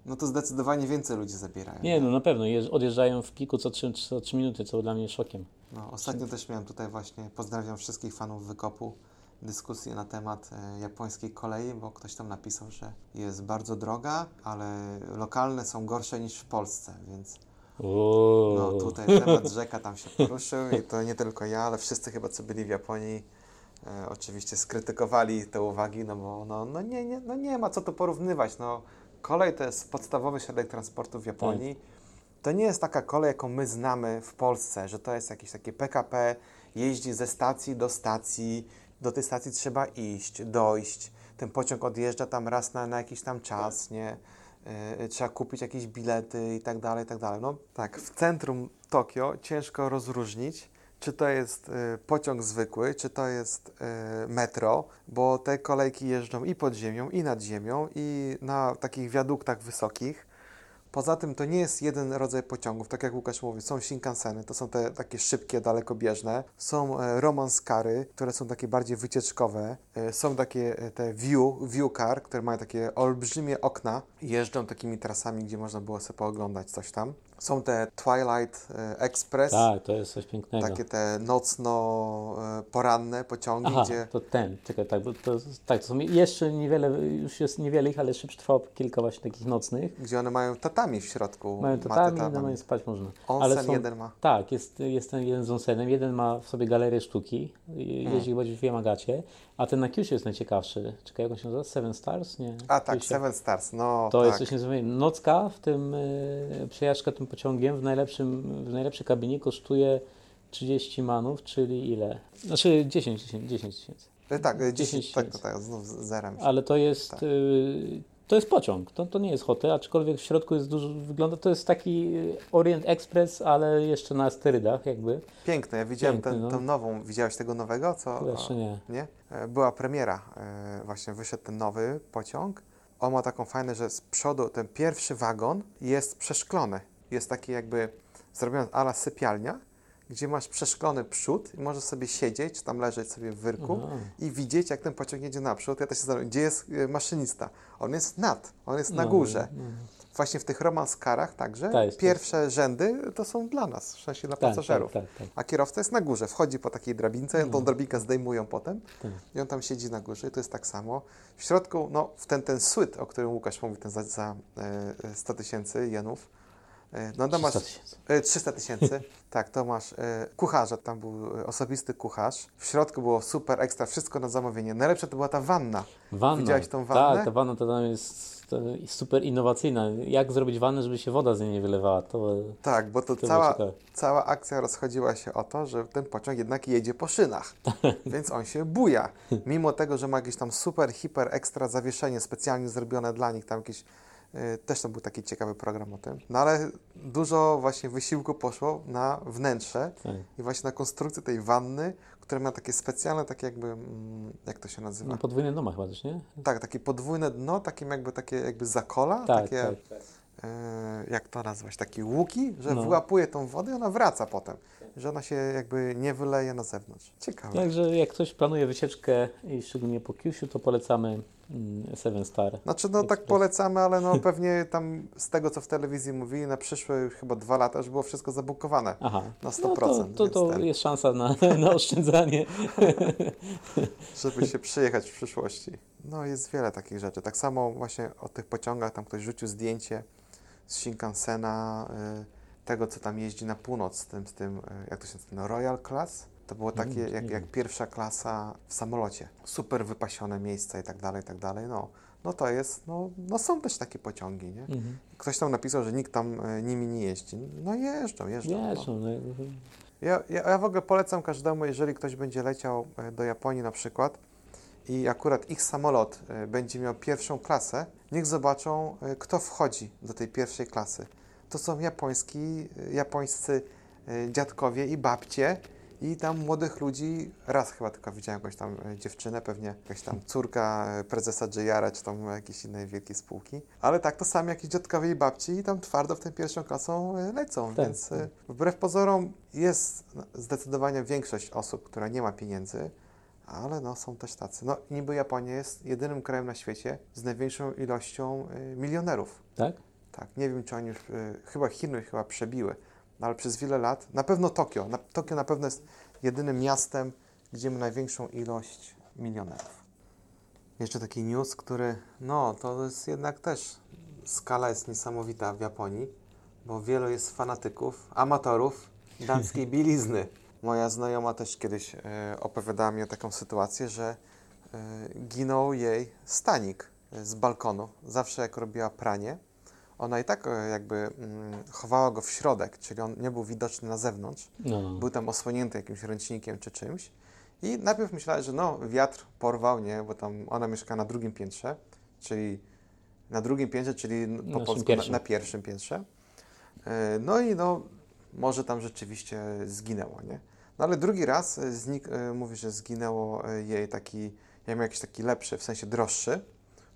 No to zdecydowanie więcej ludzi zabierają. Nie, no na pewno. Jeż- odjeżdżają w piku co 3, co 3 minuty, co dla mnie szokiem. No, ostatnio też miałem tutaj właśnie, pozdrawiam wszystkich fanów wykopu, dyskusję na temat e, japońskiej kolei, bo ktoś tam napisał, że jest bardzo droga, ale lokalne są gorsze niż w Polsce, więc no, tutaj temat rzeka tam się poruszył i to nie tylko ja, ale wszyscy chyba, co byli w Japonii, e, oczywiście skrytykowali te uwagi, no bo no, no, nie, nie, no nie ma co tu porównywać, no. Kolej to jest podstawowy środek transportu w Japonii, to nie jest taka kolej, jaką my znamy w Polsce, że to jest jakieś takie PKP, jeździ ze stacji do stacji, do tej stacji trzeba iść, dojść, ten pociąg odjeżdża tam raz na, na jakiś tam czas, nie? Yy, trzeba kupić jakieś bilety i tak dalej, i tak dalej. No tak, w centrum Tokio ciężko rozróżnić, czy to jest y, pociąg zwykły, czy to jest y, metro, bo te kolejki jeżdżą i pod ziemią, i nad ziemią, i na takich wiaduktach wysokich. Poza tym to nie jest jeden rodzaj pociągów, tak jak Łukasz mówi, są Shinkanseny, to są te takie szybkie, dalekobieżne, są e, romance cary, które są takie bardziej wycieczkowe, e, są takie e, te view, view car, które mają takie olbrzymie okna, jeżdżą takimi trasami, gdzie można było sobie pooglądać coś tam. Są te Twilight e, Express, Tak, to jest coś pięknego. takie te nocno-poranne pociągi, Aha, gdzie to ten, czekaj, tak, bo to, tak, to są jeszcze niewiele, już jest niewiele ich, ale jeszcze przetrwało kilka właśnie takich nocnych. gdzie one mają tatami w środku. Mają ma tatami, tatami. no mają spać można. Onsen jeden ma. Tak, jest, jest ten jeden z onsenem, jeden ma w sobie galerię sztuki, Hmm. jeździ chyba w Yamagacie, a ten na Kyushu jest najciekawszy. Czekaj, jak on się nazywa? Seven Stars? Nie. A tak, Kyushu. Seven Stars, no To tak. jest coś niezwykłego. Nocka w tym, y, przejażdżka tym pociągiem w, najlepszym, w najlepszej kabinie kosztuje 30 manów, czyli ile? Znaczy 10, 10, 10 tysięcy. E, Tak, e, 10 10, tak, tysięcy. tak, znów z zerem. Ale to jest, Tak. y, to jest pociąg, to, to nie jest hotel, aczkolwiek w środku jest dużo, wygląda, to jest taki Orient Express, ale jeszcze na sterydach jakby. Piękne, ja widziałem Piękny, tę no. tą nową, widziałeś tego nowego? Co, jeszcze nie. nie? Była premiera, właśnie wyszedł ten nowy pociąg. On ma taką fajną, że z przodu ten pierwszy wagon jest przeszklony. Jest taki jakby zrobiony ala sypialnia, gdzie masz przeszklony przód i możesz sobie siedzieć, czy tam leżeć sobie w wyrku Aha. i widzieć, jak ten pociąg jedzie naprzód. Ja też się zastanawiam, gdzie jest e, maszynista? On jest nad, on jest na No, górze. no. Właśnie w tych romanskarach także Tak, pierwsze rzędy to są dla nas, w sensie dla Tak, pasażerów. tak, tak, tak. A kierowca jest na górze, wchodzi po takiej drabince, No. tą drabinkę zdejmują potem Tak. i on tam siedzi na górze i to jest tak samo. W środku, no, w ten, ten słyt, o którym Łukasz mówi, ten za, za e, 100 tysięcy jenów, e, no masz 300 tysięcy. e, 300 tysięcy, tak, to masz e, kucharza, tam był e, osobisty kucharz. W środku było super ekstra, wszystko na zamówienie. Najlepsze to była ta wanna. Wanna. Widziałeś tą wannę? Tak, ta wanna to tam jest to super innowacyjna. Jak zrobić wannę, żeby się woda z niej nie wylewała? To, Tak, bo to, było cała, cała akcja rozchodziła się o to, że ten pociąg jednak jedzie po szynach, więc on się buja. Mimo tego, że ma jakieś tam super, hiper, ekstra zawieszenie specjalnie zrobione dla nich, tam jakieś Też to był taki ciekawy program o tym. No ale dużo właśnie wysiłku poszło na wnętrze Tak. i właśnie na konstrukcję tej wanny, która ma takie specjalne, takie jakby, mm, jak to się nazywa? No, podwójne doma chyba też, nie? Tak, takie podwójne dno, takie jakby, takie jakby zakola, Tak, takie, tak. e, jak to nazwać, takie łuki, że No. wyłapuje tą wodę i ona wraca potem, że ona się jakby nie wyleje na zewnątrz. Ciekawe. Także jak ktoś planuje wycieczkę i szczególnie po Kyushu, to polecamy Seven Star. Znaczy, no tak polecamy, ale no pewnie tam z tego, co w telewizji mówili, na przyszłe już chyba dwa lata już było wszystko zabukowane. Aha. Na No 100%, to, to, więc to ten- jest szansa na, na oszczędzanie. żeby się przyjechać w przyszłości. No jest wiele takich rzeczy. Tak samo właśnie o tych pociągach, tam ktoś rzucił zdjęcie z Shinkansena, y, tego co tam jeździ na północ, z tym, z tym y, jak to się nazywa, no Royal Class. To było takie jak, jak pierwsza klasa w samolocie. Super wypasione miejsca i tak dalej, i tak dalej. No, no to jest, no, no są też takie pociągi, nie? Mhm. Ktoś tam napisał, że nikt tam y, nimi nie jeździ. No jeżdżą, jeżdżą. no. Wiesz, no, no, Ja, ja, ja w ogóle polecam każdemu, jeżeli ktoś będzie leciał e, do Japonii na przykład i akurat ich samolot e, będzie miał pierwszą klasę, niech zobaczą, e, kto wchodzi do tej pierwszej klasy. To są japoński, e, japońscy e, dziadkowie i babcie i tam młodych ludzi, raz chyba tylko widziałem jakąś tam e, dziewczynę, pewnie jakaś tam córka e, prezesa JR, czy tam jakiejś innej wielkiej spółki, ale tak to sami jakieś dziadkowie i babci i tam twardo w tę pierwszą klasą e, lecą, Tak, więc tak. wbrew pozorom jest zdecydowanie większość osób, która nie ma pieniędzy, ale no są też tacy. No niby Japonia jest jedynym krajem na świecie z największą ilością milionerów. tak? Tak, nie wiem, czy oni już, chyba Chiny chyba przebiły, no, ale przez wiele lat, na pewno Tokio, na, Tokio na pewno jest jedynym miastem, gdzie ma największą ilość milionerów. Jeszcze taki news, który, no to jest jednak też, skala jest niesamowita w Japonii, bo wielu jest fanatyków, amatorów damskiej bielizny. Moja znajoma też kiedyś e, opowiadała mi o taką sytuację, że e, ginął jej stanik e, z balkonu. Zawsze jak robiła pranie, ona i tak e, jakby mm, chowała go w środek, czyli on nie był widoczny na zewnątrz. No. Był tam osłonięty jakimś ręcznikiem czy czymś. I najpierw myślała, że no, wiatr porwał, nie, bo tam ona mieszka na drugim piętrze, czyli na drugim piętrze, czyli po polsku na, pierwszym. na pierwszym piętrze. E, No i no, może tam rzeczywiście zginęło, nie? No ale drugi raz e, znik, mówi, że zginęło jej taki, ja miał jakiś taki lepszy, w sensie droższy,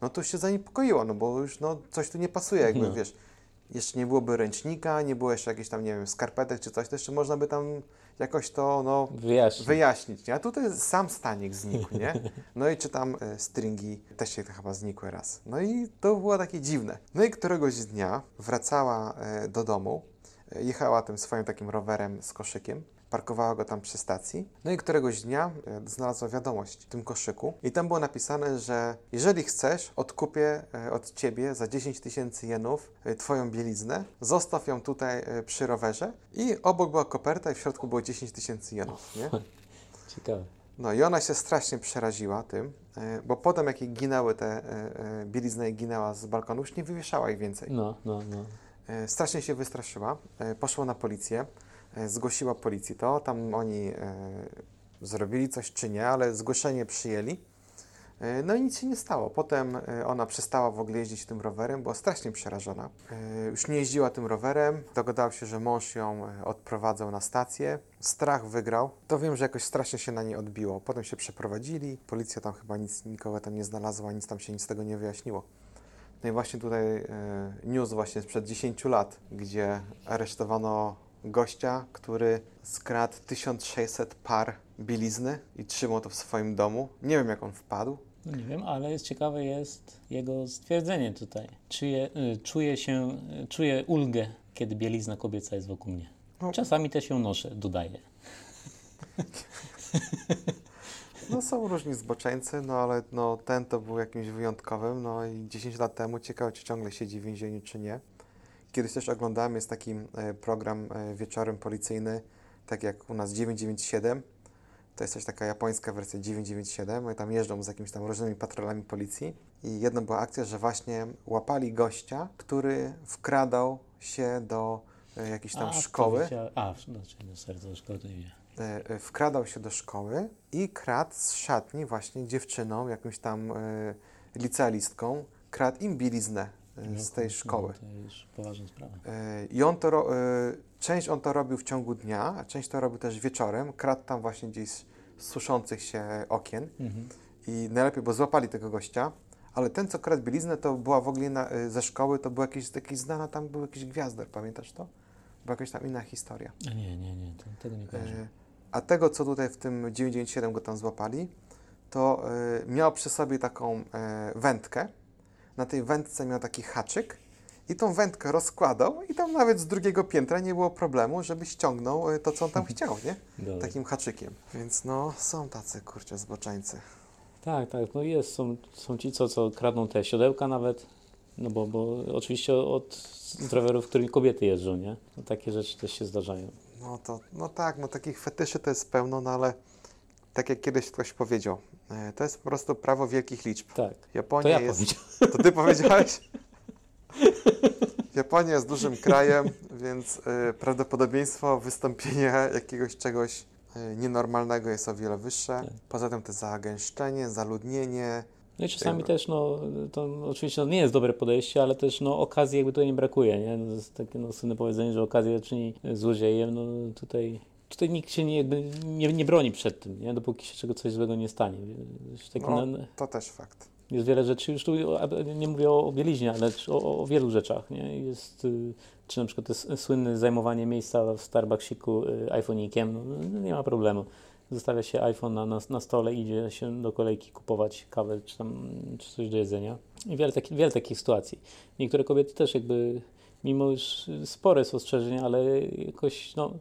no to się zaniepokoiło, no bo już no, coś tu nie pasuje, jakby No. wiesz, jeszcze nie byłoby ręcznika, nie było jeszcze jakichś tam, nie wiem, skarpetek czy coś, to jeszcze można by tam jakoś to, no, Wyjaśnij. wyjaśnić, nie? A tutaj sam stanik znikł, nie? No i czytam e, stringi, też się chyba znikły raz. No i to było takie dziwne. No i któregoś dnia wracała e, do domu, e, jechała tym swoim takim rowerem z koszykiem, parkowała go tam przy stacji. No i któregoś dnia e, znalazła wiadomość w tym koszyku i tam było napisane, że jeżeli chcesz, odkupię e, od ciebie za 10 tysięcy jenów e, twoją bieliznę, zostaw ją tutaj przy rowerze i obok była koperta i w środku było 10 tysięcy jenów, nie? Ciekawe. No i ona się strasznie przeraziła tym, bo potem jak jej ginęły te, bielizna jej ginęła z balkonu, już nie wywieszała ich więcej. No, no, no. Strasznie się wystraszyła, poszła na policję, zgłosiła policji to, tam oni e, zrobili coś czy nie, ale zgłoszenie przyjęli. E, No i nic się nie stało. Potem e, ona przestała w ogóle jeździć tym rowerem, była strasznie przerażona. E, Już nie jeździła tym rowerem, dogadał się, że mąż ją e, odprowadzał na stację. Strach wygrał. To wiem, że jakoś strasznie się na niej odbiło. Potem się przeprowadzili, policja tam chyba nic, nikogo tam nie znalazła, nic tam się nic z tego nie wyjaśniło. No i właśnie tutaj e, news właśnie sprzed 10 lat, gdzie aresztowano gościa, który skradł 1600 par bielizny i trzymał to w swoim domu. Nie wiem jak on wpadł. No nie wiem, ale jest ciekawe jest jego stwierdzenie tutaj. Czuję, y, czuję się, y, czuję ulgę, kiedy bielizna kobieca jest wokół mnie. No. Czasami też ją noszę, dodaję. No są różni zboczeńcy, no ale no, ten to był jakimś wyjątkowym, no i 10 lat temu ciekawe, czy ciągle siedzi w więzieniu, czy nie. Kiedyś też oglądałem, jest taki e, program e, wieczorem policyjny, tak jak u nas 997. To jest też taka japońska wersja 997, i tam jeżdżą z jakimiś tam różnymi patrolami policji. I jedna była akcja, że właśnie łapali gościa, który wkradał się do e, jakiejś tam A, szkoły. A, znaczy do serca do szkoły to nie wkradał się do szkoły i kradł z szatni właśnie dziewczyną, jakąś tam licealistką, kradł im bieliznę z tej szkoły. No, to już poważna sprawa. Y, I on to, y, część on to robił w ciągu dnia, a część to robił też wieczorem. Kradł tam właśnie gdzieś z suszących się okien. Mhm. I najlepiej, bo złapali tego gościa, ale ten, co kradł bieliznę, to była w ogóle na, y, ze szkoły, to był jakiś, jakiś znana, tam był jakiś gwiazdor, pamiętasz to? Była jakaś tam inna historia. A nie, nie, nie, to, tego nie kojarzę. E, A tego, co tutaj w tym 997 go tam złapali, to e, miał przy sobie taką e, wędkę. Na tej wędce miał taki haczyk i tą wędkę rozkładał i tam nawet z drugiego piętra nie było problemu, żeby ściągnął e, to, co on tam chciał, nie? Takim haczykiem. Więc no, są tacy, kurczę, zboczeńcy. Tak, tak, no jest, są, są ci, co, co kradną te siodełka nawet, no bo, bo oczywiście od driverów, którymi kobiety jeżdżą, nie? No takie rzeczy też się zdarzają. No to, no tak, no takich fetyszy to jest pełno, no ale tak jak kiedyś ktoś powiedział, to jest po prostu prawo wielkich liczb. Tak, Japonia to ja jest... To ty powiedziałeś? Japonia jest dużym krajem, więc y, prawdopodobieństwo wystąpienia jakiegoś czegoś y, nienormalnego jest o wiele wyższe. Tak. Poza tym to zagęszczenie, zaludnienie. No i czasami Jakby- też, no, to no, oczywiście to nie jest dobre podejście, ale też, no, okazji jakby tutaj nie brakuje, nie? No, to jest takie, no, słynne powiedzenie, że okazja czyni złodziejem, no, tutaj, tutaj nikt się nie, nie, nie broni przed tym, nie? Dopóki się czego coś złego nie stanie. No, no, to też fakt. jest wiele rzeczy, już tu nie mówię o, o bieliźnie, ale o, o wielu rzeczach, nie? Jest, y, czy na przykład to słynne zajmowanie miejsca w Starbucksiku y, iPhonikiem, no, no, nie ma problemu. Zostawia się iPhone na, na, na stole, idzie się do kolejki kupować kawę czy, tam, czy coś do jedzenia. I wiele, taki, wiele takich sytuacji. Niektóre kobiety też jakby, mimo już spore są ostrzeżenia, ale jakoś, no,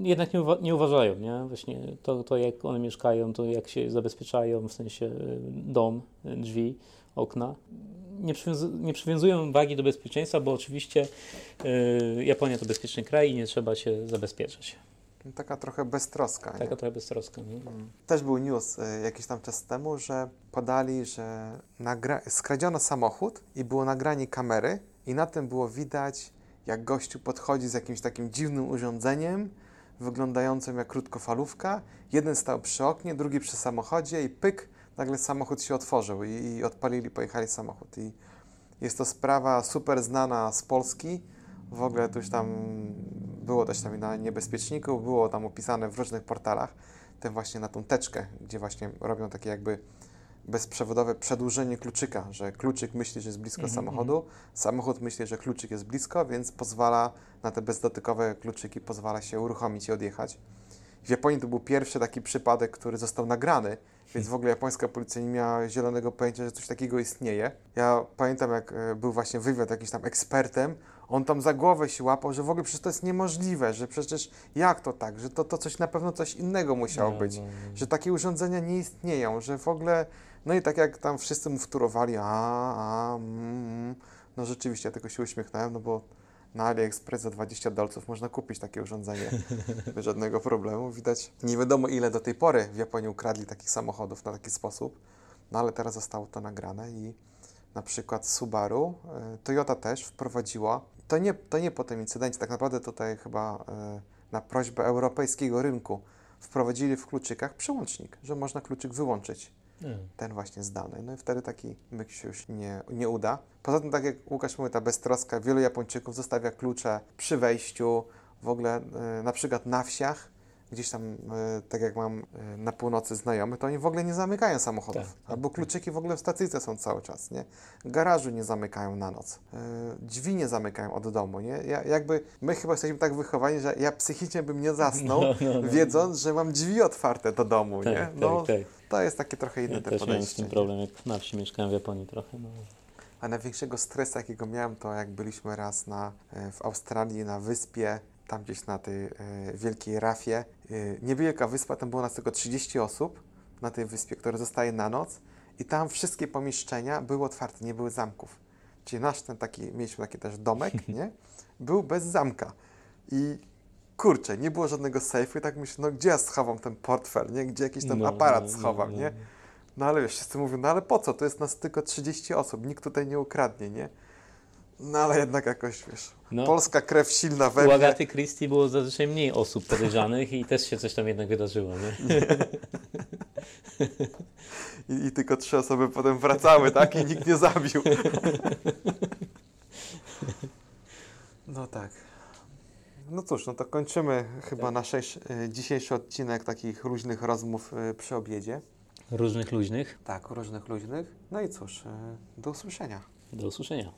jednak nie, uwa- nie uważają, nie? Właśnie to, to, jak one mieszkają, to jak się zabezpieczają, w sensie y, dom, y, drzwi, okna. Nie, przywiązu- nie przywiązują wagi do bezpieczeństwa, bo oczywiście y, Japonia to bezpieczny kraj i nie trzeba się zabezpieczać. No, Taka trochę beztroska. Nie? Taka trochę beztroska. Nie? Też był news y, jakiś tam czas temu, że podali, że skradziono samochód i było nagranie kamery i na tym było widać, jak gościu podchodzi z jakimś takim dziwnym urządzeniem, wyglądającym jak krótkofalówka. Jeden stał przy oknie, drugi przy samochodzie i pyk, nagle samochód się otworzył i, i odpalili, pojechali samochód. I jest to sprawa super znana z Polski. W ogóle już tam było też tam na niebezpieczniku, było tam opisane w różnych portalach, tym właśnie na tą teczkę, gdzie właśnie robią takie jakby bezprzewodowe przedłużenie kluczyka, że kluczyk myśli, że jest blisko Mhm, samochodu, samochód myśli, że kluczyk jest blisko, więc pozwala na te bezdotykowe kluczyki, pozwala się uruchomić i odjechać. W Japonii to był pierwszy taki przypadek, który został nagrany, więc w ogóle japońska policja nie miała zielonego pojęcia, że coś takiego istnieje. Ja pamiętam, jak e, był właśnie wywiad jakiś tam ekspertem, on tam za głowę się łapał, że w ogóle przecież to jest niemożliwe, że przecież jak to tak, że to, to coś na pewno coś innego musiało być, że takie urządzenia nie istnieją, że w ogóle, no i tak jak tam wszyscy mu wtórowali, a, a, mm, mm, no rzeczywiście, tylko się uśmiechnąłem, no bo na AliExpress za 20 dolców można kupić takie urządzenie. Bez żadnego problemu. Widać, nie wiadomo ile do tej pory w Japonii ukradli takich samochodów na taki sposób, no ale teraz zostało to nagrane i na przykład Subaru, y, Toyota też wprowadziła, to nie, to nie po tym incydencie, tak naprawdę tutaj chyba y, na prośbę europejskiego rynku wprowadzili w kluczykach przełącznik, że można kluczyk wyłączyć Ten właśnie zdany. No i wtedy taki myk się już nie, nie uda. Poza tym, tak jak Łukasz mówi, ta beztroska, wielu Japończyków zostawia klucze przy wejściu, w ogóle y, na przykład na wsiach, gdzieś tam, y, tak jak mam y, na północy znajomych, to oni w ogóle nie zamykają samochodów. Tak, tak, Albo kluczyki w ogóle w stacyjce są cały czas, nie? Garażu nie zamykają na noc. Y, drzwi nie zamykają od domu, nie? Ja, jakby my chyba jesteśmy tak wychowani, że ja psychicznie bym nie zasnął, No, no, no. wiedząc, że mam drzwi otwarte do domu, Tak, nie? tak, No, tak. to jest takie trochę inne Ja te też miałem z podejście. tym problem, jak na wsi mieszkałem w Japonii trochę. No. A największego stresu, jakiego miałem, to jak byliśmy raz na, e, w Australii na wyspie, tam gdzieś na tej e, wielkiej rafie. E, niewielka wyspa, tam było nas tylko 30 osób na tej wyspie, które zostaje na noc i tam wszystkie pomieszczenia były otwarte, nie były zamków. Czyli nasz ten taki, mieliśmy taki też domek, nie? Był bez zamka. I kurczę, nie było żadnego sejfu i tak myślę, no gdzie ja schowam ten portfel, nie? Gdzie jakiś tam No, aparat no, no, schowam, no. nie? No ale wiesz, wszyscy mówią, no ale po co? To jest nas tylko 30 osób, nikt tutaj nie ukradnie, nie? No ale jednak jakoś, wiesz, No. polska krew silna we U mnie. Agaty Christie było zazwyczaj mniej osób podejrzanych i też się coś tam jednak wydarzyło. Nie? I, I tylko trzy osoby potem wracały, tak? I nikt nie zabił. No tak. No cóż, no to kończymy chyba Tak. nasz y, dzisiejszy odcinek takich luźnych rozmów y, przy obiedzie. Różnych luźnych. Tak, różnych luźnych. No i cóż, y, do usłyszenia. Do usłyszenia.